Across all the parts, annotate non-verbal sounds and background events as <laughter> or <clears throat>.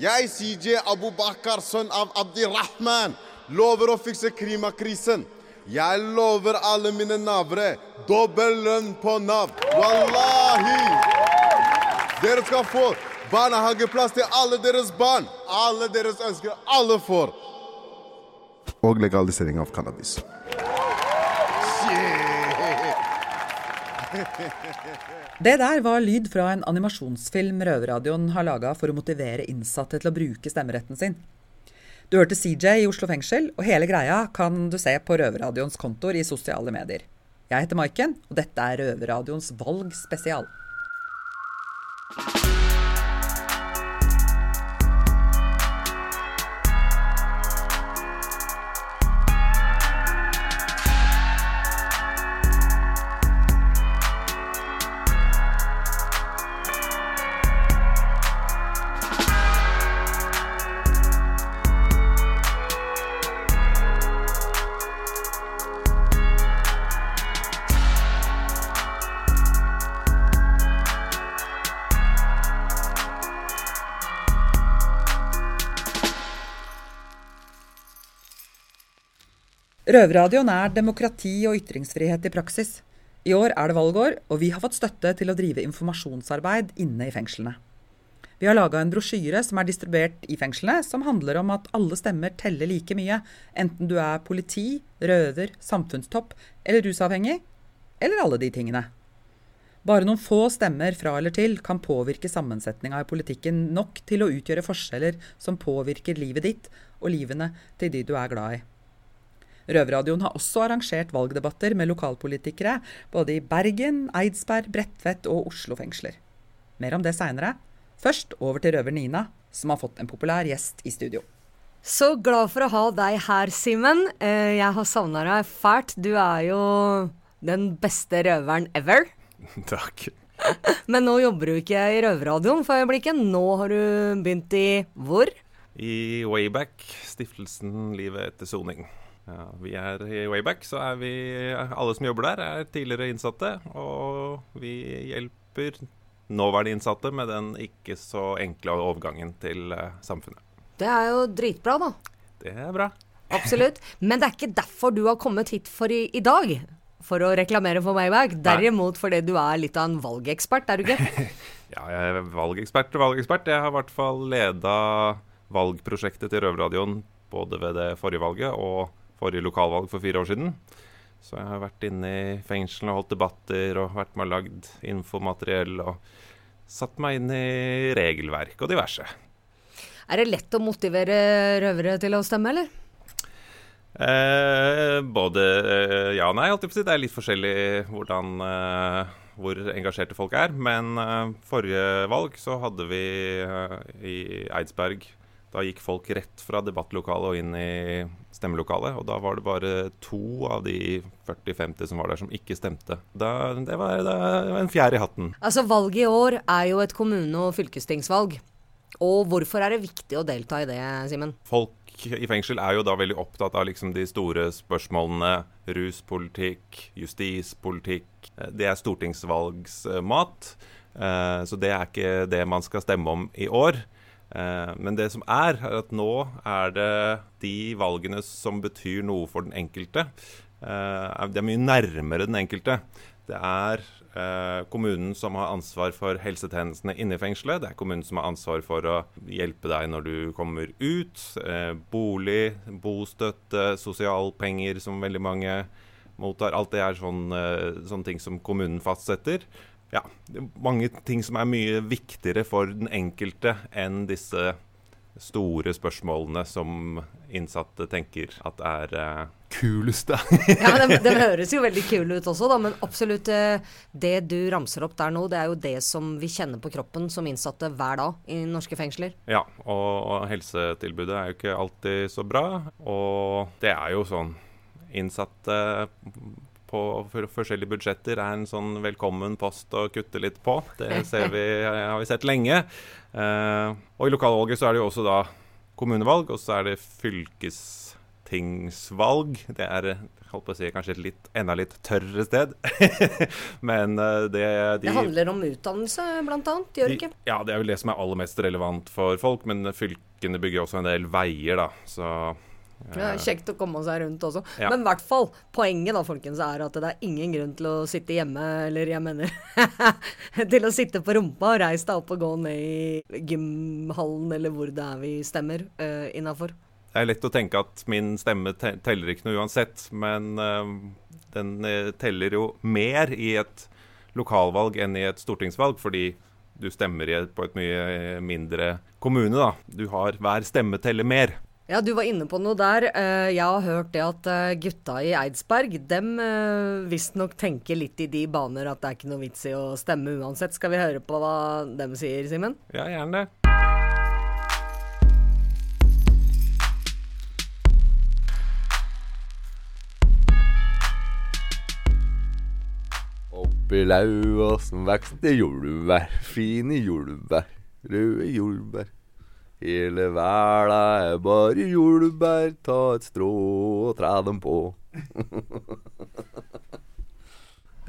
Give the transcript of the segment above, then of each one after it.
Jeg, CJ Abu Bakar, sønn av Abdirahman, lover å fikse klimakrisen. Jeg lover alle mine navere dobbel lønn på Nav. Wallahi! Dere skal få barnehageplass til alle deres barn. Alle deres ønsker, alle får. Og legalisering av cannabis. Det der var lyd fra en animasjonsfilm Røverradioen har laga for å motivere innsatte til å bruke stemmeretten sin. Du hørte CJ i Oslo fengsel, og hele greia kan du se på Røverradioens kontor i sosiale medier. Jeg heter Maiken, og dette er Røverradioens valg Røverradioen er demokrati og ytringsfrihet i praksis. I år er det valgår, og vi har fått støtte til å drive informasjonsarbeid inne i fengslene. Vi har laga en brosjyre som er distribuert i fengslene, som handler om at alle stemmer teller like mye, enten du er politi, røver, samfunnstopp eller rusavhengig, eller alle de tingene. Bare noen få stemmer fra eller til kan påvirke sammensetninga i politikken nok til å utgjøre forskjeller som påvirker livet ditt og livene til de du er glad i. Røverradioen har også arrangert valgdebatter med lokalpolitikere både i Bergen, Eidsberg, Bredtvet og Oslo fengsler. Mer om det seinere. Først over til røver Nina, som har fått en populær gjest i studio. Så glad for å ha deg her, Simen. Eh, jeg har savna deg fælt. Du er jo den beste røveren ever. <laughs> Takk. <laughs> Men nå jobber du ikke i Røverradioen for øyeblikket. Nå har du begynt i hvor? I Wayback, stiftelsen Livet etter soning. Ja, vi er I Wayback så er vi Alle som jobber der, er tidligere innsatte. Og vi hjelper nåværende innsatte med den ikke så enkle overgangen til uh, samfunnet. Det er jo dritbra, da. Det er bra. Absolutt. <laughs> Men det er ikke derfor du har kommet hit for i, i dag. For å reklamere for Wayback. Derimot fordi du er litt av en valgekspert, er du ikke? <laughs> ja, jeg er valgekspert og valgekspert. Jeg har i hvert fall leda valgprosjektet til Røverradioen både ved det forrige valget og forrige lokalvalg for fire år siden. Så jeg har vært inne i fengslene og holdt debatter og vært med og lagd infomateriell og satt meg inn i regelverk og diverse. Er det lett å motivere røvere til å stemme, eller? Eh, både eh, ja og nei. Det er litt forskjellig hvordan, eh, hvor engasjerte folk er. Men eh, forrige valg så hadde vi eh, i Eidsberg da gikk folk rett fra debattlokalet og inn i stemmelokalet. Og da var det bare to av de 40-50 som var der, som ikke stemte. Da, det, var, det, var, en fjær i hatten. Altså Valget i år er jo et kommune- og fylkestingsvalg. Og hvorfor er det viktig å delta i det, Simen? Folk i fengsel er jo da veldig opptatt av liksom de store spørsmålene. Ruspolitikk, justispolitikk. Det er stortingsvalgsmat. Eh, så det er ikke det man skal stemme om i år. Eh, men det som er, er at nå er det de valgene som betyr noe for den enkelte. Eh, det er mye nærmere den enkelte. Det er eh, kommunen som har ansvar for helsetjenestene inne i fengselet. Det er kommunen som har ansvar for å hjelpe deg når du kommer ut. bolig, bostøtte, sosialpenger, som veldig mange mottar. Alt det er sånne, sånne ting som kommunen fastsetter ja, mange ting som er mye viktigere for den enkelte enn disse store spørsmålene som innsatte tenker at er uh, kuleste. ja, den, den, <laughs> høres jo veldig kul ut også, da, men absolutt uh, det du ramser opp der nå, det er jo det som vi kjenner på kroppen som innsatte hver dag i norske fengsler. Ja, og, og helsetilbudet er jo ikke alltid så bra. Og det er jo sånn Innsatte på forskjellige budsjetter er en sånn velkommen post å kutte litt på. Det <laughs> vi, har vi sett lenge. Uh, og i lokalvalget så er det jo også da kommunevalg, og så er det fylkestingsvalg. Det er holdt på å si, kanskje et litt, enda litt tørrere sted. <laughs> Men uh, det de, Det handler om utdannelse, annet, gjør det de. Ja, det er vel det som er aller mest relevant for folk. Men fylkene bygger også en del veier, da. Så Det er kjekt å komme seg rundt også. Ja. Men i hvert fall, poenget da, folkens, er at det er ingen grunn til å sitte hjemme, eller jeg mener <laughs> Til å sitte på rumpa og reise deg opp og gå ned i gymhallen, eller hvor det er vi stemmer uh, innafor. Det er lett å tenke at min stemme te teller ikke noe uansett, men uh, den uh, teller jo mer i et lokalvalg enn i et stortingsvalg, fordi du stemmer på et mye mindre kommune, da. Du har hver stemme teller mer. Ja, du var inne på noe der. Eh, Jeg har hørt det at eh, gutta i Eidsberg, dem eh, visstnok tenker litt i de baner at det er ikke noe vits i å stemme uansett. Skal vi høre på hva dem sier, Simen? Ja, gjerne det. Oppi laua som vekster jordbær, fine jordbær, røde jordbær. Hele verda er bare jordbær, ta et strå og træ dem på. <laughs>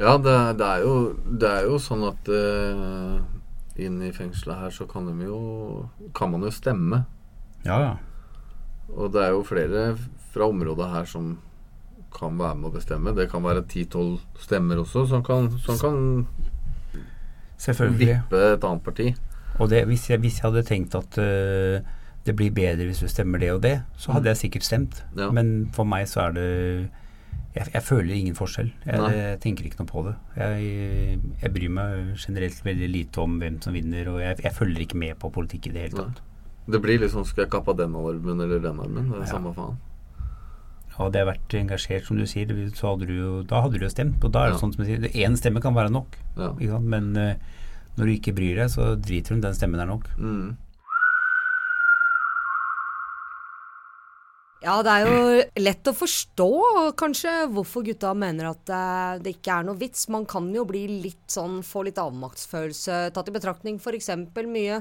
Ja, det, det, er jo, det er jo sånn at uh, inne i fengselet her så kan, de jo, kan man jo stemme. Ja, ja. Og det er jo flere fra området her som kan være med å bestemme. Det kan være 10-12 stemmer også som kan, som kan Selvfølgelig. vippe et annet parti. Og det, hvis, jeg, hvis jeg hadde tenkt at uh, det blir bedre hvis du stemmer det og det, så hadde jeg sikkert stemt. Ja. Men for meg så er det Jeg, jeg føler ingen forskjell. Jeg, jeg tenker ikke noe på det. Jeg, bryr meg generelt veldig lite om hvem som vinner, og jeg, følger ikke med på politikk i det hele tatt. Det blir liksom Skal jeg kappe den armen eller den armen? Det er Ja. samme faen. Hadde jeg vært engasjert, som du sier, så hadde du jo, da hadde du jo stemt. Og da er det Ja. sånn som jeg sier, én stemme kan være nok. Ja. Men øh, når du ikke bryr deg, så driter du om den stemmen er nok. Mm. Ja, det er jo lett å forstå kanskje hvorfor gutta mener at eh, det ikke er noe vits. Man kan jo bli litt sånn, få litt avmaktsfølelse, tatt i betraktning f.eks. mye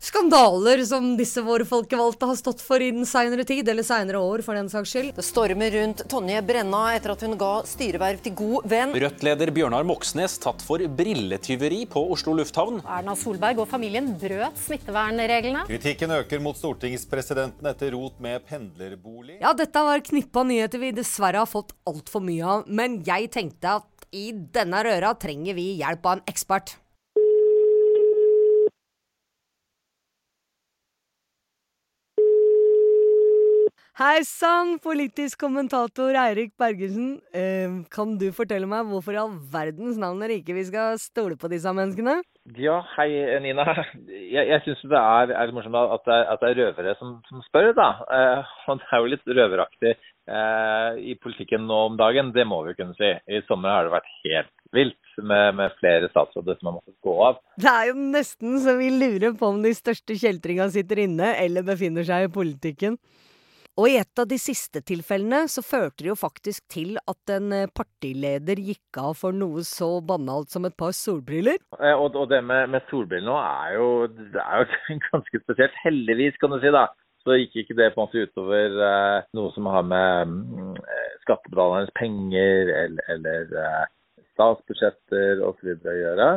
skandaler som disse våre folkevalgte har stått for i den seinere tid, eller seinere år for den saks skyld. Det stormer rundt Tonje Brenna etter at hun ga styreverv til god venn. Rødt-leder Bjørnar Moxnes tatt for brilletyveri på Oslo lufthavn. Erna Solberg og familien brøt smittevernreglene. Kritikken øker mot stortingspresidenten etter rot med pendlerbolig. Ja, dette var knippa nyheter vi dessverre har fått altfor mye av, men jeg tenkte at i denne røra trenger vi hjelp av en ekspert. Hei sann, politisk kommentator Eirik Bergersen. Eh, kan du fortelle meg hvorfor i all verdens navn er ikke vi skal stole på disse menneskene? Ja, hei Nina. Jeg, jeg syns det er, er litt morsomt at det, at det er røvere som, som spør, da. Eh, og det er jo litt røveraktig eh, i politikken nå om dagen, det må vi kunne si. I sommer har det vært helt vilt med, med flere statsråder som har måttet gå av. Det er jo nesten så vi lurer på om de største kjeltringa sitter inne eller befinner seg i politikken. Og i et av de siste tilfellene så førte det jo faktisk til at en eh, partileder gikk av for noe så banalt som et par solbriller. Eh, og, og det med, med solbriller nå er jo, er jo <laughs> ganske spesielt. Heldigvis, kan du si, da. Så gikk ikke det på en måte utover eh, noe som har med eh, skattebetalernes penger eller, eller eh, statsbudsjetter osv. å gjøre.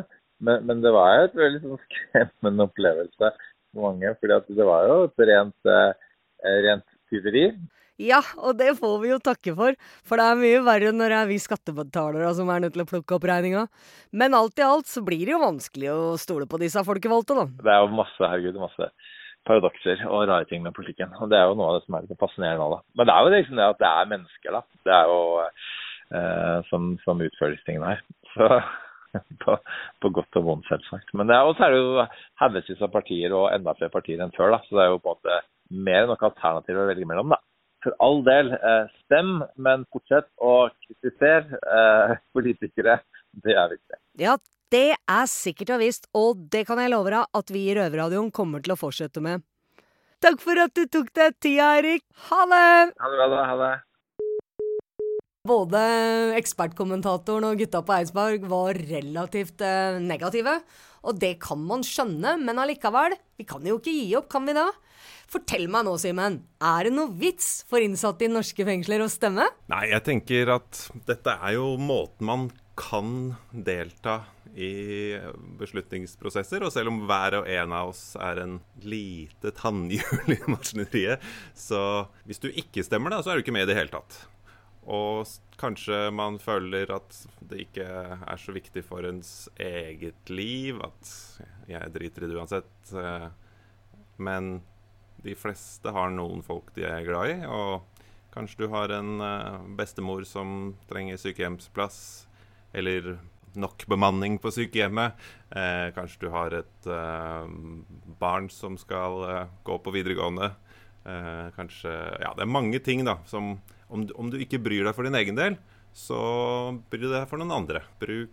Men, men det var jo et veldig sånn skremmende opplevelse for mange. fordi det var jo et rent, eh, rent tyveri. Ja, og det får vi jo takke for, for det er mye verre når det er vi skattebetalere som er nødt til å plukke opp regninga. Men alt i alt så blir det jo vanskelig å stole på disse folkevalgte, da. Det er jo masse, herregud, masse paradokser og rare ting med politikken. Og det er jo noe av det som er litt fascinerende nå, da. Men det er jo liksom det at det er mennesker, da. Det er jo eh, som, som utfører disse tingene her. Så <laughs> på, på godt og vondt, selvsagt. Men det er, også er det jo haugevis av partier og enda flere partier enn før, da. Så det er jo på en måte mer enn nok alternativ å velge mellom, da. For all del, eh, stem, men fortsett å kritisere eh, <laughs> politikere. Det er viktig. Ja, det er sikkert og visst, og det kan jeg love deg at vi i Røverradioen kommer til å fortsette med. Takk for at du tok deg tida, Erik. Ha det! Ha det bra, da. Ha det. Både ekspertkommentatoren og gutta på Eidsberg var relativt eh, negative. Og det kan man skjønne, men allikevel, vi kan jo ikke gi opp, kan vi da? Fortell meg nå, Simen. Er det noe vits for innsatte i norske fengsler å stemme? Nei, jeg tenker at dette er jo måten man kan delta i beslutningsprosesser. Og selv om hver og en av oss er en lite tannhjul i maskineriet, så hvis du ikke stemmer, da, så er du ikke med i det hele tatt. Og kanskje man føler at det ikke er så viktig for ens eget liv, at jeg driter i det uansett. eh, Men de fleste har noen folk de er glad i, og kanskje du har en eh, bestemor som trenger sykehjemsplass, eller nok bemanning på sykehjemmet. Eh, kanskje du har et barn som skal gå på videregående. Kanskje Ja, det er mange ting, da, som om, du- om du ikke bryr deg for din egen del, så bry deg for noen andre. Bruk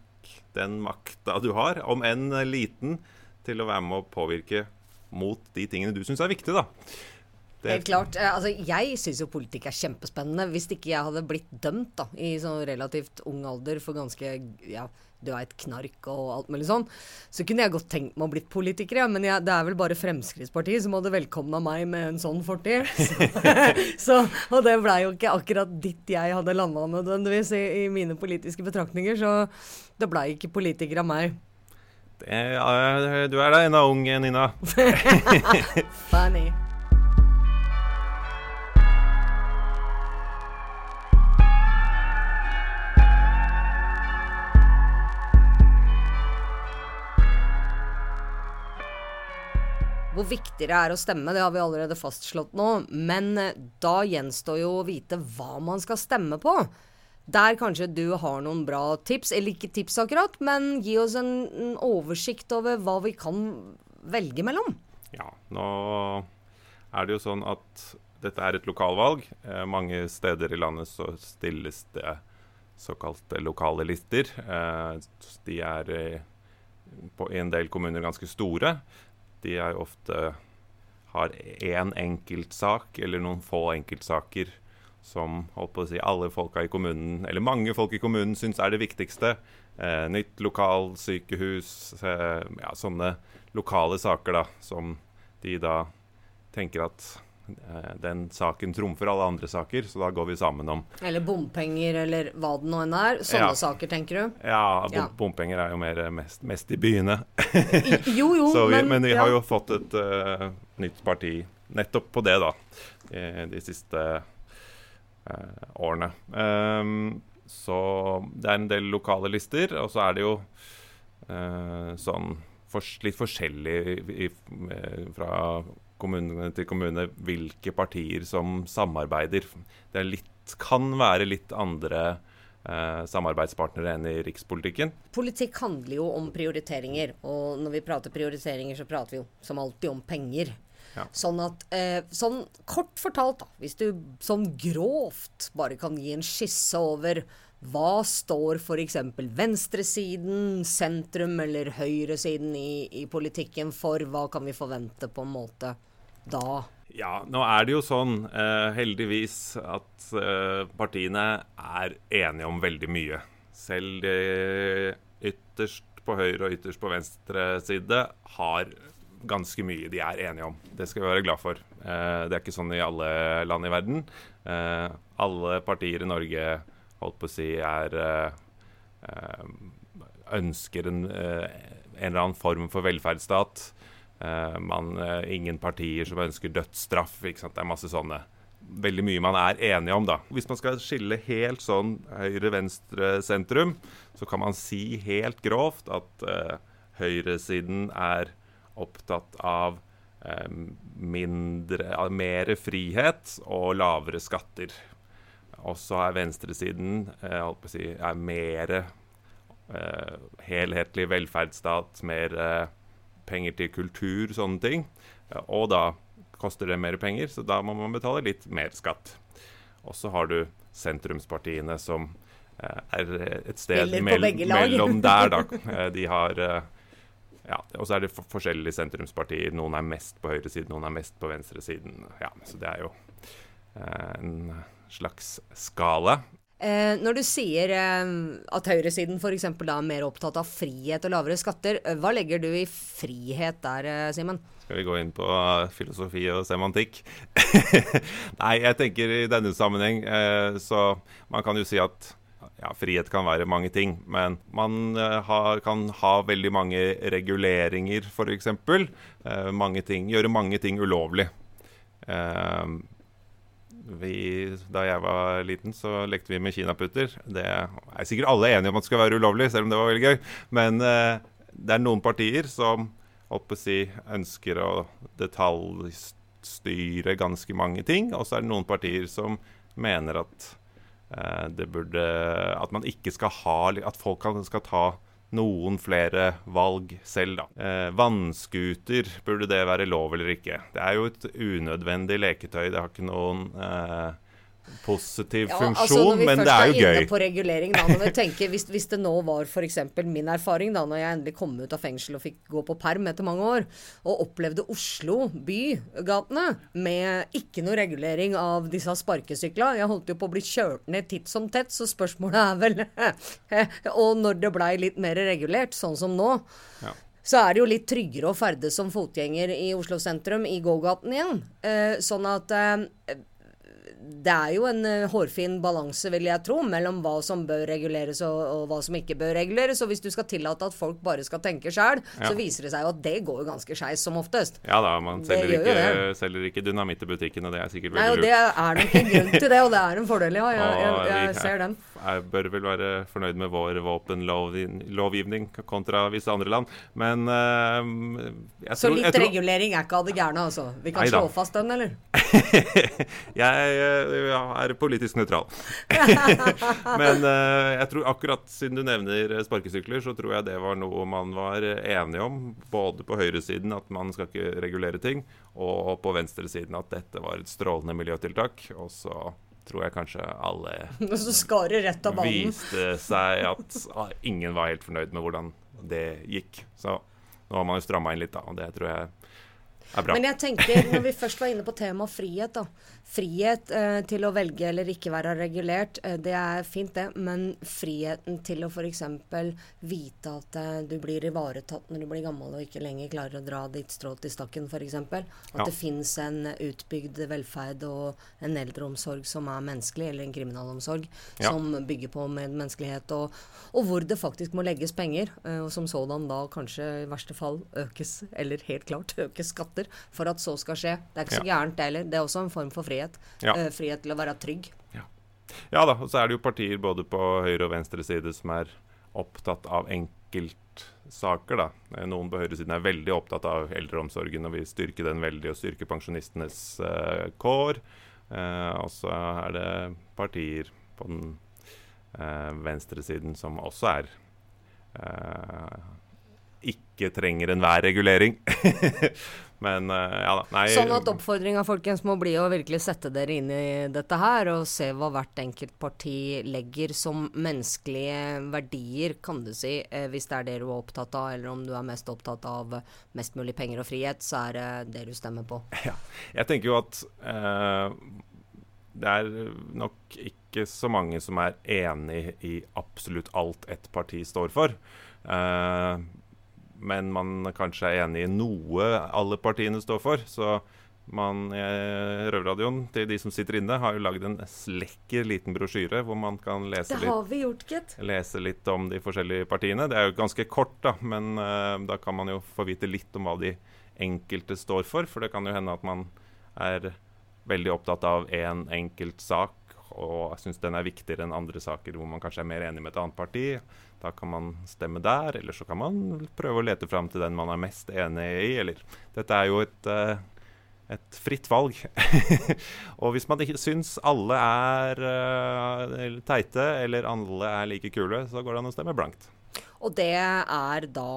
den makta du har, om enn liten, til å være med å påvirke mot de tingene du syns er viktige, da. Det- Helt klart. Eh, Altså, jeg syns jo politikk er kjempespennende. Hvis ikke jeg hadde blitt dømt da, i sånn relativt ung alder for ganske ja, du er et knark og alt mulig sånn, så kunne jeg godt tenkt meg å blitt politiker, ja. Men jeg, det er vel bare Fremskrittspartiet som hadde velkomna meg med en sånn fortid. <laughs> <laughs> Så, og det blei jo ikke akkurat dit jeg hadde landa nødvendigvis i, i mine politiske betraktninger, så det blei ikke politiker av meg. Det, ja, du er da ennå ung, Nina. <laughs> Funny. Hvor viktig det er å stemme, det har vi allerede fastslått nå. Men eh, da gjenstår jo å vite hva man skal stemme på. Der kanskje du har noen bra tips, eller ikke tips akkurat, men gi oss en, oversikt over hva vi kan velge mellom. Ja, nå er det jo sånn at dette er et lokalvalg. Eh, mange steder i landet så stilles det såkalte lokale lister. Eh, de er eh, på, i en del kommuner ganske store. De er ofte har én enkeltsak eller noen få enkeltsaker som holdt på å si, alle folka i kommunen, eller mange folk i kommunen syns er det viktigste. Eh, nytt lokalsykehus, eh, ja, sånne lokale saker da, som de da tenker at den saken trumfer alle andre saker, så da går vi sammen om. Eller bompenger, eller hva det nå enn er. Sånne Ja. saker, tenker du? Ja, bom, bompenger er jo mer eh, mest, mest i byene. Jo, jo, <laughs> vi, men- men vi har jo fått et uh, nytt parti nettopp på det, da, de siste uh, årene. Um, så det er en del lokale lister, og så er det jo uh, sånn for, litt forskjellig i, i, eh, fra kommune til kommune hvilke partier som samarbeider. Det litt, kan være litt andre eh, samarbeidspartnere enn i rikspolitikken. Politikk handler jo om prioriteringer, og når vi prater prioriteringer, så prater vi jo som alltid om penger. Ja. Sånn at eh, Sånn kort fortalt, da, hvis du sånn grovt bare kan gi en skisse over hva står f.eks. venstresiden, sentrum eller høyresiden i, i politikken for? Hva kan vi forvente på en måte da? Ja, nå er det jo sånn, eh, heldigvis, at eh, partiene er enige om veldig mye. Selv de ytterst på høyre og ytterst på venstre side har ganske mye de er enige om. Det skal vi være glad for. Eh, det er ikke sånn i alle land i verden. Eh, alle partier i Norge holdt på å si er eh, eh, ønsker en, en eller annen form for velferdsstat. Eh, man, eh, ingen partier som ønsker dødsstraff. Det er masse sånne. Veldig mye man er enige om, da. Hvis man skal skille helt sånn høyre, venstre, sentrum, så kan man si helt grovt at uh, høyresiden er opptatt av uh, mindre, uh, mer frihet og lavere skatter. Og så er venstresiden si, er mer helhetlig velferdsstat, mer penger til kultur, sånne ting. Og da koster det mer penger, så da må man betale litt mer skatt. Og så har du sentrumspartiene som eh, er et sted mell mellom der, da. <laughs> Eh, de har eh, ja, og så er det forskjellige sentrumspartier. Noen er mest på høyresiden, noen er mest på venstresiden. Ja, så det er jo en slags skala. Eh, når du sier eh, at høyresiden f.eks. er mer opptatt av frihet og lavere skatter, eh, hva legger du i frihet der, eh, Simen? Skal vi gå inn på eh, filosofi og semantikk? <laughs> Nei, jeg tenker i denne sammenheng eh, så Man kan jo si at ja, frihet kan være mange ting, men man har, kan ha veldig mange reguleringer, f.eks. Eh, gjøre mange ting ulovlig. Eh, vi, da jeg var liten, så lekte vi med kinaputter. Det er sikkert alle enige om at det skal være ulovlig, selv om det var veldig gøy. Men eh, det er noen partier som si, ønsker å detaljstyre ganske mange ting. Og så er det noen partier som mener at eh, det burde At man ikke skal ha At folk kan, skal ta noen flere valg selv, da. Eh, vannskuter, burde det være lov eller ikke? Det er jo et unødvendig leketøy. Det har ikke noen eh, positiv funksjon, altså når vi først er inne på regulering, da, når vi tenker, hvis, hvis det nå var f.eks. min erfaring da når jeg endelig kom ut av fengsel og fikk gå på perm etter mange år, og opplevde Oslo bygatene med ikke noe regulering av disse sparkesykla Jeg holdt jo på å bli kjørt ned titt som tett, så spørsmålet er vel <laughs> Og når det blei litt mer regulert, sånn som nå, Ja. så er det jo litt tryggere å ferdes som fotgjenger i Oslo sentrum, i gågaten igjen. Eh, sånn at eh, det er jo en eh, hårfin balanse, vil jeg tro, mellom hva som bør reguleres og, og hva som ikke bør reguleres. Og hvis du skal tillate at folk bare skal tenke sjøl, Ja. så viser det seg jo at det går jo ganske skeis som oftest. Ja da, man selger ikke, selger ikke dynamitt i butikken, og det er sikkert veldig Nei, og det er nok en grunn til det, og det er en fordel, ja. Jeg, <laughs> jeg, jeg, jeg ser den. Jeg bør vel være fornøyd med vår våpenlovgivning kontra visse andre land, men uh, jeg Så tror, litt jeg tror, regulering er ikke av det gærne, altså. Vi kan Neida. slå fast den, eller? <laughs> Jeg jeg, er politisk nøytral. <laughs> Men uh, jeg tror akkurat siden du nevner eh, sparkesykler, så tror jeg det var noe man var enige om. Både på høyresiden at man skal ikke regulere ting, og på venstresiden at dette var et strålende miljøtiltak. Og så tror jeg kanskje alle <laughs> så rett av banen. viste seg at ah, ingen var helt fornøyd med hvordan det gikk. Så nå har man jo stramma inn litt, da, og det tror jeg. Men jeg tenker, når vi først var inne på temaet frihet, da. Frihet eh, til å velge eller ikke være regulert, eh, det er fint det. Men friheten til å f.eks. vite at eh, du blir ivaretatt når du blir gammel og ikke lenger klarer å dra ditt strå til stakken, f.eks. At Ja. det fins en utbygd velferd og en eldreomsorg som er menneskelig, eller en kriminalomsorg Ja. som bygger på medmenneskelighet, og, og hvor det faktisk må legges penger, eh, og som sådan da kanskje i verste fall økes, eller helt klart økes skatter, for at så skal skje. Det er ikke så Ja. gærent, det heller. Det er også en form for frihet. Ja. Uh, frihet til å være trygg. Ja da, og så er det jo partier både på høyre og venstre side som er opptatt av enkeltsaker, da. Eh, Noen på høyresiden er veldig opptatt av eldreomsorgen og vil styrke den veldig og styrke pensjonistenes uh, kår. Uh, og så er det partier på den uh, venstresiden som også er ikke trenger enhver regulering. <laughs> Men eh, ja da. Nei, Sånn at oppfordringa folkens må bli å virkelig sette dere inn i dette her, og se hva hvert enkelt parti legger som menneskelige verdier, kan du si. Eh, hvis det er det du er opptatt av, eller om du er mest opptatt av mest mulig penger og frihet, så er det det du stemmer på. <laughs> Ja. Jeg tenker jo at uh, det er nok ikke så mange som er enig i absolutt alt et parti står for. Eh, men man kanskje er enig i noe alle partiene står for. Så man, eh, Røverradioen, til de som sitter inne, har jo lagd en slekker liten brosjyre hvor man kan lese Det litt vi gjort, lese litt om de forskjellige partiene. Det er jo ganske kort, da, men uh, da kan man jo få vite litt om hva de enkelte står for. For det kan jo hende at man er veldig opptatt av én en enkelt sak og syns den er viktigere enn andre saker hvor man kanskje er mer enig med et annet parti. Da kan man stemme der, eller så kan man prøve å lete fram til den man er mest enig i. Eller Dette er jo et eh, et fritt valg. <laughs> og hvis man ikke syns alle er eh, teite, eller alle er like kule, så går det an å stemme blankt. Og det er da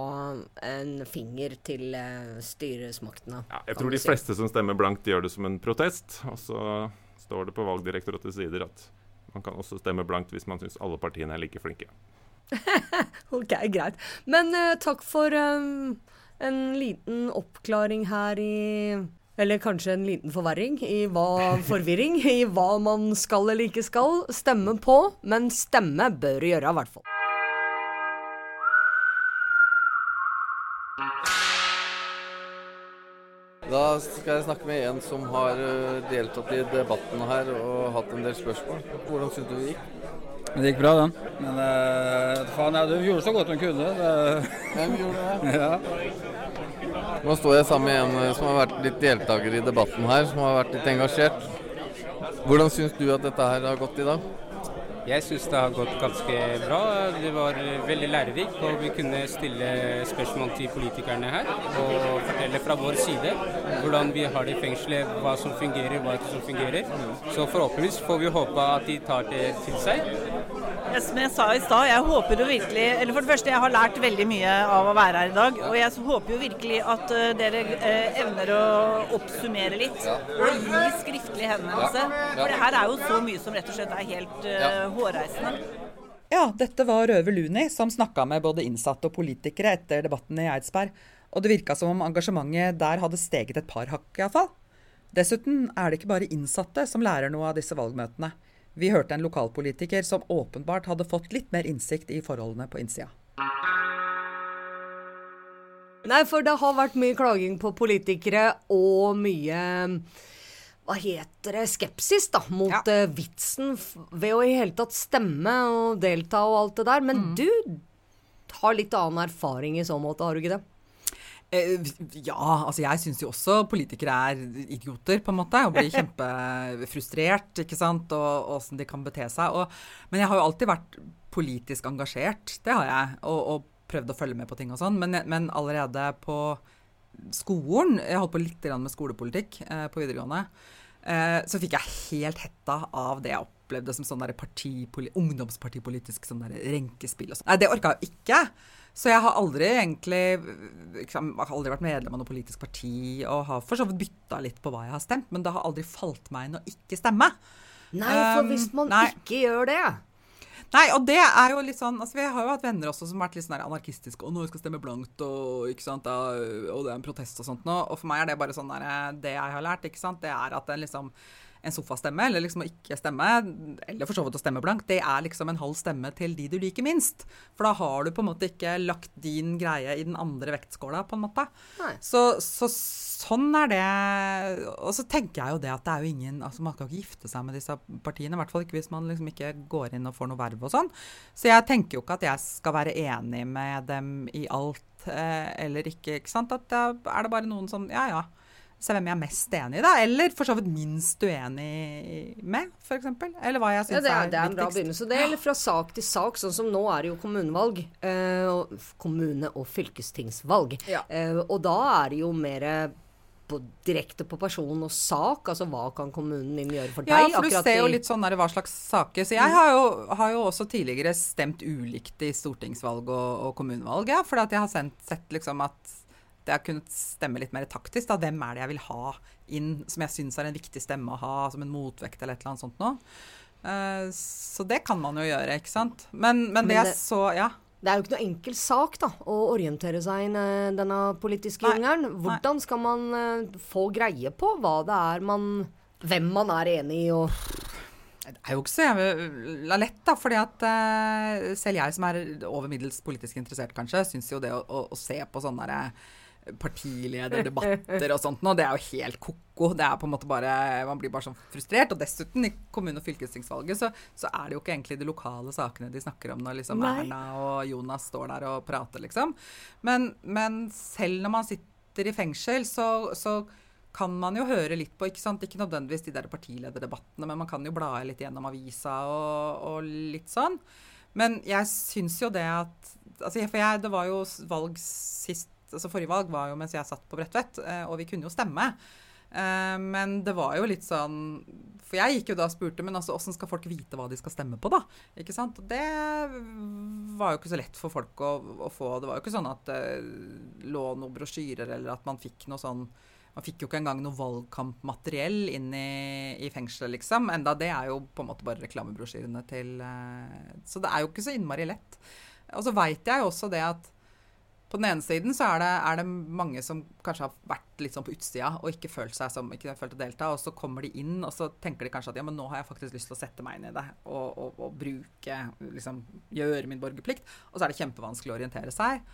en finger til eh, styresmaktene. Ja, jeg tror de fleste som stemmer blankt, gjør det som en protest. Og så står det på Valgdirektoratets sider at man kan også stemme blankt hvis man syns alle partiene er like flinke. <laughs> Ok, greit. Men uh, takk for um, en liten oppklaring her i Eller kanskje en liten forverring i hva, <laughs> forvirring i hva man skal eller ikke skal stemme på. Men stemme bør gjøre, i hvert fall. Da skal jeg snakke med en som har eh, deltatt i debatten her og hatt en del spørsmål. Hvordan syns du det gikk? Det gikk bra, den. Men uh, faen, ja, du gjorde så godt hun kunne. Hvem gjorde det? <laughs> Ja. Nå står jeg sammen med en eh, som har vært litt deltaker i debatten her, som har vært litt engasjert. Hvordan syns du at dette her har gått i dag? Jeg syns det har gått ganske bra. Det var veldig lærerikt, og vi kunne stille spørsmål til politikerne her. Og fortelle fra vår side hvordan vi har det i fengselet, hva som fungerer, hva som fungerer. Så forhåpentligvis får vi håpe at de tar det til seg. Som jeg sa i stad, jeg håper jo virkelig Eller for det første, jeg har lært veldig mye av å være her i dag. Og jeg håper jo virkelig at uh, dere uh, evner å oppsummere litt. Og gi skriftlig henvendelse. For det her er jo så mye som rett og slett er helt uh, hårreisende. Ja, dette var Røve Luni som snakka med både innsatte og politikere etter debatten i Eidsberg. Og det virka som om engasjementet der hadde steget et par hakk, iallfall. Dessuten er det ikke bare innsatte som lærer noe av disse valgmøtene. Vi hørte en lokalpolitiker som åpenbart hadde fått litt mer innsikt i forholdene på innsida. Nei, for det har vært mye klaging på politikere og mye hva heter det, skepsis da, mot ja. uh, vitsen ved å i hele tatt stemme og delta og alt det der. Men mm. du har litt annen erfaring i så måte, har du ikke det? Eh, ja, altså jeg syns jo også politikere er idioter, på en måte. Og blir <laughs> kjempefrustrert, ikke sant, og åssen de kan bete seg. Og, men jeg har jo alltid vært politisk engasjert, det har jeg. Og, og prøvd å følge med på ting og sånn. Men, men, allerede på skolen Jeg holdt på litt med skolepolitikk eh, på videregående. Eh, så fikk jeg helt hetta av det jeg opplevde som sånn ungdomspartipolitisk sånn renkespill og sånn. Nei, det orka jeg ikke. Så jeg har aldri egentlig liksom, aldri vært medlem av noe politisk parti og har for så vidt bytta litt på hva jeg har stemt, men det har aldri falt meg inn å ikke stemme. Nei, for hvis man um, ikke gjør det Nei, og det er jo litt sånn altså Vi har jo hatt venner også som har vært litt sånn anarkistiske. Og nå skal stemme blankt, og, ikke sant, og det er en protest og sånt nå. Og for meg er det bare sånn der, Det jeg har lært, ikke sant, det er at den liksom en sofastemme, eller liksom å ikke stemme, eller for så vidt å stemme blankt, det er liksom en halv stemme til de du liker minst. For da har du på en måte ikke lagt din greie i den andre vektskåla, på en måte. Så, så, sånn er det. Og så tenker jeg jo det at det er jo ingen altså Man kan ikke gifte seg med disse partiene, i hvert fall ikke hvis man liksom ikke går inn og får noe verv og sånn. Så jeg tenker jo ikke at jeg skal være enig med dem i alt eh, eller ikke, ikke sant. At da er det bare noen som Ja, ja se hvem jeg er mest enig i, da. Eller for så vidt minst uenig med, f.eks. Eller hva jeg syns ja, er, er, det er en bra begynnelse. Det gjelder fra sak til sak. Sånn som nå er det jo kommunevalg. Eh, kommune- og fylkestingsvalg. Ja. Eh, og da er det jo mer på, direkte på person og sak. Altså hva kan kommunen din gjøre for deg? Ja, for du ser jo litt sånn der, hva slags saker. Så jeg har jo, har jo, også tidligere stemt ulikt i stortingsvalg og, og kommunevalg. Ja, fordi at jeg har sendt, sett liksom at jeg har kunnet stemme litt mer taktisk. Da. Hvem er det jeg vil ha inn, som jeg syns er en viktig stemme å ha som en motvekt eller et eller annet sånt noe. Uh, så det kan man jo gjøre, ikke sant. Men, men, men det jeg så Ja. Det er jo ikke noe enkel sak da, å orientere seg i denne politiske jungelen. Hvordan skal man uh, få greie på hva det er man Hvem man er enig i og det er jo ikke så jævla lett, da. fordi at uh, selv jeg som er over middels politisk interessert, kanskje, syns jo det å, å, å se på sånne derre partilederdebatter og sånt nå. Det er jo helt ko-ko. Det er på en måte bare Man blir bare sånn frustrert. Og dessuten, i kommune- og fylkestingsvalget så, så, er det jo ikke egentlig de lokale sakene de snakker om når liksom Erna og Jonas står der og prater, liksom. Men, men selv når man sitter i fengsel, så, så kan man jo høre litt på, ikke sant? Ikke nødvendigvis de der partilederdebattene, men man kan jo bla litt gjennom avisa og, og litt sånn. Men jeg syns jo det at altså For jeg, det var jo valg sist altså Forrige valg var jo mens jeg satt på Bredtvet, eh, og vi kunne jo stemme. Eh, men det var jo litt sånn For jeg gikk jo da og spurte, men altså, åssen skal folk vite hva de skal stemme på, da? Ikke sant? Og det var jo ikke så lett for folk å, å få. Det var jo ikke sånn at det lå noen brosjyrer, eller at man fikk noe sånn man fikk jo ikke engang noe valgkampmateriell inn i, i fengselet, liksom. Enda det er jo på en måte bare reklamebrosjyrene til Så det er jo ikke så innmari lett. Og så veit jeg jo også det at På den ene siden så er det, er det mange som kanskje har vært litt sånn på utsida og ikke følt seg som ikke følt å delta, og så kommer de inn, og så tenker de kanskje at ja, men nå har jeg faktisk lyst til å sette meg inn i det og, og, og bruke liksom gjøre min borgerplikt. Og så er det kjempevanskelig å orientere seg.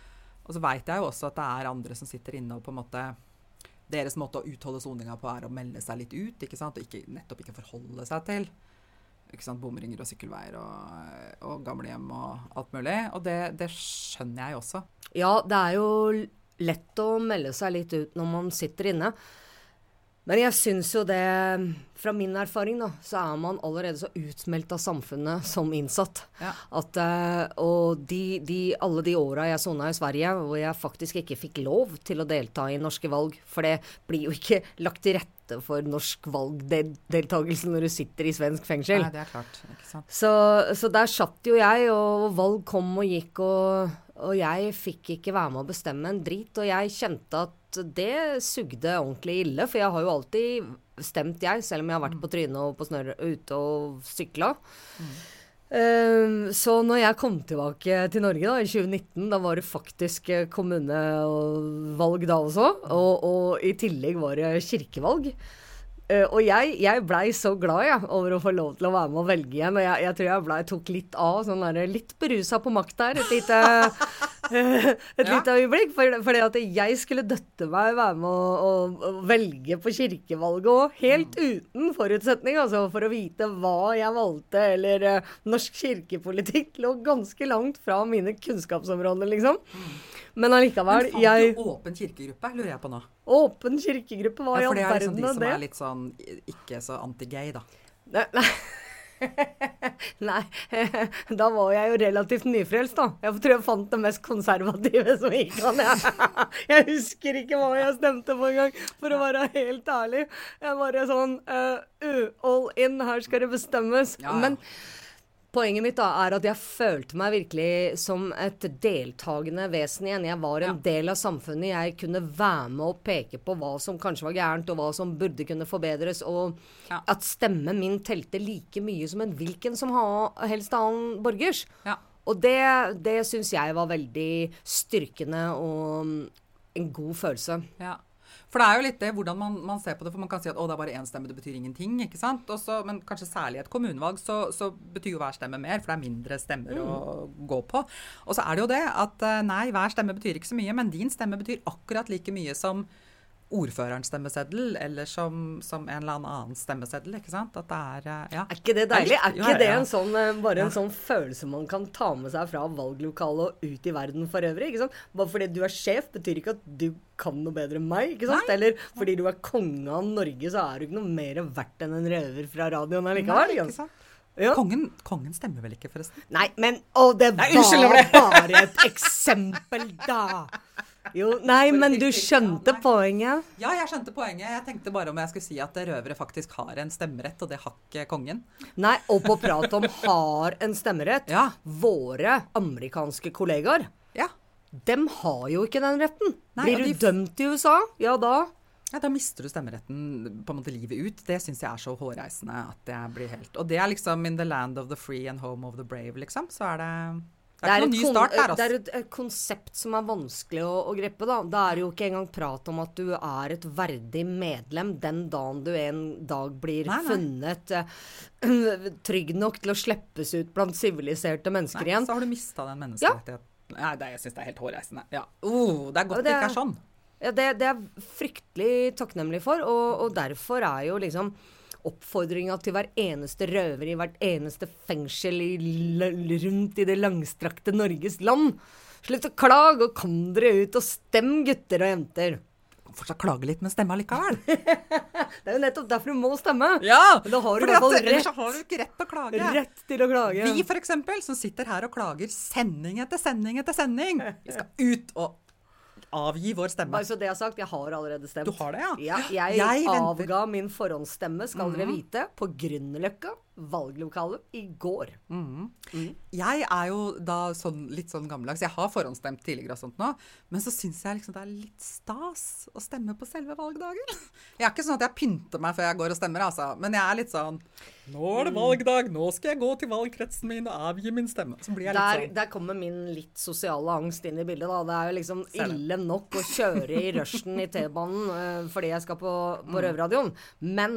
Og så veit jeg jo også at det er andre som sitter inne og på en måte Deres måte å utholde soninga på er å melde seg litt ut, ikke sant, og ikke, nettopp ikke forholde seg til bomringer og sykkelveier og, og gamlehjem og alt mulig. Og det, det skjønner jeg også. Ja, det er jo lett å melde seg litt ut når man sitter inne. Men jeg syns jo det Fra min erfaring, da, så er man allerede så utmeldt av samfunnet som innsatt. Ja. At, eh, og de, de, alle de åra jeg sona i Sverige, hvor jeg faktisk ikke fikk lov til å delta i norske valg, for det blir jo ikke lagt til rette for norsk valgdeltakelse når du sitter i svensk fengsel. Nei, det er klart. Så, så der satt jo jeg, og valg kom og gikk, og, og jeg fikk ikke være med å bestemme en drit. Og jeg kjente at det sugde ordentlig ille, for jeg har jo alltid stemt, jeg, selv om jeg har vært på trynet og på snørre ute og sykla. Um, så når jeg kom tilbake til Norge da, i 2019, da var det faktisk eh, kommunevalg da også. Og, og i tillegg var det kirkevalg. Uh, og jeg, jeg blei så glad ja, over å få lov til å være med og velge igjen. Og jeg, jeg tror jeg ble, tok litt av, sånn der, litt berusa på makt der, et lite, <laughs> <laughs> et lite øyeblikk. For, fordi at jeg skulle døtte meg være med å, å, å velge på kirkevalget òg, helt uten forutsetning. Altså for å vite hva jeg valgte, eller uh, norsk kirkepolitikk lå ganske langt fra mine kunnskapsområder, liksom. Men allikevel, Men jeg du åpen kirkegruppe, lurer jeg på nå? Åpen kirkegruppe, hva i Ja, all for det er liksom verden de er som det? er litt sånn ikke så anti-gay, da. Nei, nei. <laughs> <laughs> Nei, <laughs> da var jeg jo relativt nyfrelst, da. Jeg tror jeg fant det mest konservative som gikk an. Jeg, <laughs> jeg husker ikke hva jeg stemte på engang, for å være helt ærlig. Jeg bare sånn uh, uh, All in, her skal det bestemmes. Ja, ja. Men Poenget mitt da er at jeg følte meg virkelig som et deltakende vesen igjen. Jeg var en del av samfunnet. Jeg kunne være med og peke på hva som kanskje var gærent, og hva som burde kunne forbedres. Og at stemmen min telte like mye som en hvilken som helst annen borgers. Ja. Og det, det syns jeg var veldig styrkende og mm, en god følelse. Ja. For det er jo litt det hvordan man, man ser på det. For man kan si at å, det er bare én stemme, det betyr ingenting. ikke sant? Også, men kanskje særlig i et kommunevalg så, så betyr jo hver stemme mer, for det er mindre stemmer å gå på. Og så er det jo det at eh, nei, hver stemme betyr ikke så mye, men din stemme betyr akkurat like mye som ordførerens stemmeseddel, eller som, som en eller annen stemmeseddel. ikke sant? At det er eh, ja. Er ikke det deilig? Er ikke det en sånn, eh, bare en sånn følelse man kan ta med seg fra valglokalet og ut i verden for øvrig? ikke sant? Bare fordi du er sjef, betyr ikke at du kan noe bedre enn meg. ikke sant? Eller fordi du er konge av Norge, så er du ikke noe mer verdt enn en røver fra radioen allikevel. Nei, ikke sant? Ja. Kongen, kongen stemmer vel ikke, forresten? Nei, men Å, det Nei, var det bare et eksempel, da! Jo, nei, men du skjønte poenget? Ja, jeg skjønte poenget. Jeg tenkte bare om jeg skulle si at røvere faktisk har en stemmerett, og det har ikke kongen. Nei, og på prat om har en stemmerett. Ja. Våre amerikanske kollegaer, ja. dem har jo ikke den retten. Nei, Blir du de- dømt i USA, ja da Ja, Da mister du stemmeretten på en måte livet ut. Det syns jeg er så hårreisende at jeg blir helt Og det er liksom in the land of the free and home of the brave, liksom. Så er det Det er, ikke noen start der, det altså. er et, konsept som er vanskelig å, å greppe. da. Det er jo ikke engang prat om at du er et verdig medlem den dagen du en dag blir Nei, nei. funnet uh, <clears throat> trygg nok til å slippes ut blant siviliserte mennesker Nei, igjen. så har du mista den menneskerettigheten. Nei, det, jeg syns det er helt hårreisende. Ja. Oh, det er godt det ikke er sånn. Ja, det, det er jeg fryktelig takknemlig for, og, og derfor er jo liksom oppfordringa til hver eneste røver i hvert eneste fengsel i, rundt i det langstrakte Norges land. Slutt å klage, og kom dere ut og stem, gutter og jenter. Fortsatt klage litt, men stemme allikevel. <laughs> Det er jo nettopp derfor du må stemme. Ja! Da har du i hvert fall at ellers har du ikke rett til å klage. Rett til å klage. Vi eksempel, som sitter her og klager sending etter sending etter sending. Vi skal ut og avgi vår stemme. Bare så det er sagt, jeg har allerede stemt. Du har det, ja? jeg Jeg avga min forhåndsstemme, skal dere Mhm. vite, på Grünerløkka valglokalet i går. Jeg er jo da sånn, litt sånn gammeldags. Jeg har forhåndsstemt tidligere og sånt nå, men så syns jeg liksom det er litt stas å stemme på selve valgdagen. Jeg er ikke sånn at jeg pynter meg før jeg går og stemmer, altså. Men jeg er litt sånn Nå er det valgdag, nå skal jeg gå til valgkretsen min og avgi min stemme. Så blir jeg litt Der, sånn der kommer min litt sosiale angst inn i bildet. da. Det er jo liksom ille nok å kjøre i rushen i T-banen eh, fordi jeg skal på, på Mm. Røverradioen. Men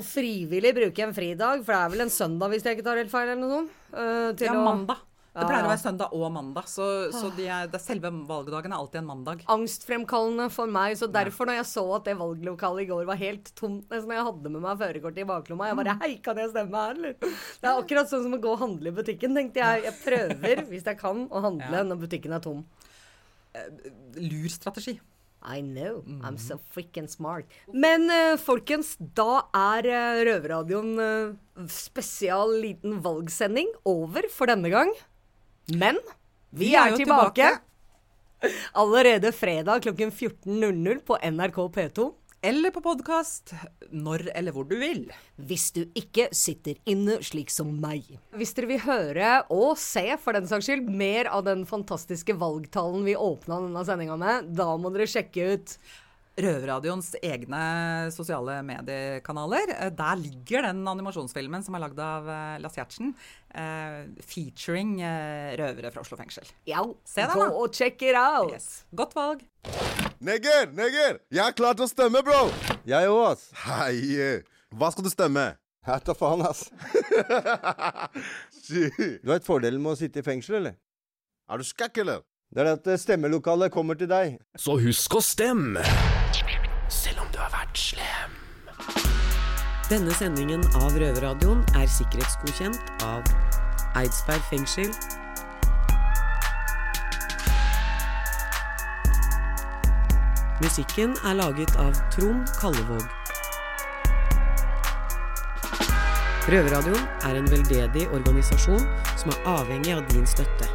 å frivillig bruke en fridag, for det er vel en søndag hvis jeg ikke tar helt feil, eller noe sånt? eh, til Ja, mandag. Det pleier å være søndag og mandag, så, så de er, det selve valgdagen er alltid en mandag. angstfremkallende for meg. Så derfor, når jeg så at det valglokalet i går var helt tomt nesten jeg hadde med meg førerkortet i baklomma, jeg bare Hei, kan jeg stemme her, eller? Det er akkurat sånn som å gå og handle i butikken, tenkte jeg. Jeg prøver, hvis jeg kan, å handle når butikken er tom. Lur strategi. I know. Mm. I'm so freaking smart. Men uh, folkens, da er uh, Røverradioen uh, spesial liten valgsending over for denne gang. Men vi, Vi er er, tilbake. tilbake. <laughs> Allerede fredag klokken 14.00 på NRK P2. Eller på podkast når eller hvor du vil. Hvis du ikke sitter inne slik som meg. Hvis dere vil høre og se, for den saks skyld, mer av den fantastiske valgtalen vi åpna denne sendinga med, da må dere sjekke ut Røverradioens egne sosiale mediekanaler. Eh, Der ligger den animasjonsfilmen som er lagd av eh, Lasse Gjertsen, Uh, featuring uh, røvere fra Oslo fengsel. Ja, Se den, da. og check it out. Yes. Godt valg. Neger, Neger! Jeg er klar til å stemme, bro! Jeg òg, ass. Hei! Hva skal du stemme? Jeg tar faen, ass. <laughs> Du Du vet fordelen med å sitte i fengsel, eller? Er du skakk, eller? Det er at eh, stemmelokalet kommer til deg. Så husk å stemme, Denne sendingen av Røverradioen er sikkerhetsgodkjent av Eidsberg fengsel. Musikken er laget av Trond Kallevåg. Røverradioen er en veldedig organisasjon som er avhengig av din støtte.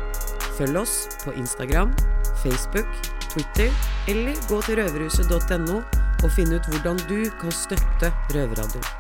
Følg oss på Instagram, Facebook, Twitter eller gå til røverhuset.no og finn ut hvordan du kan støtte Røverradioen.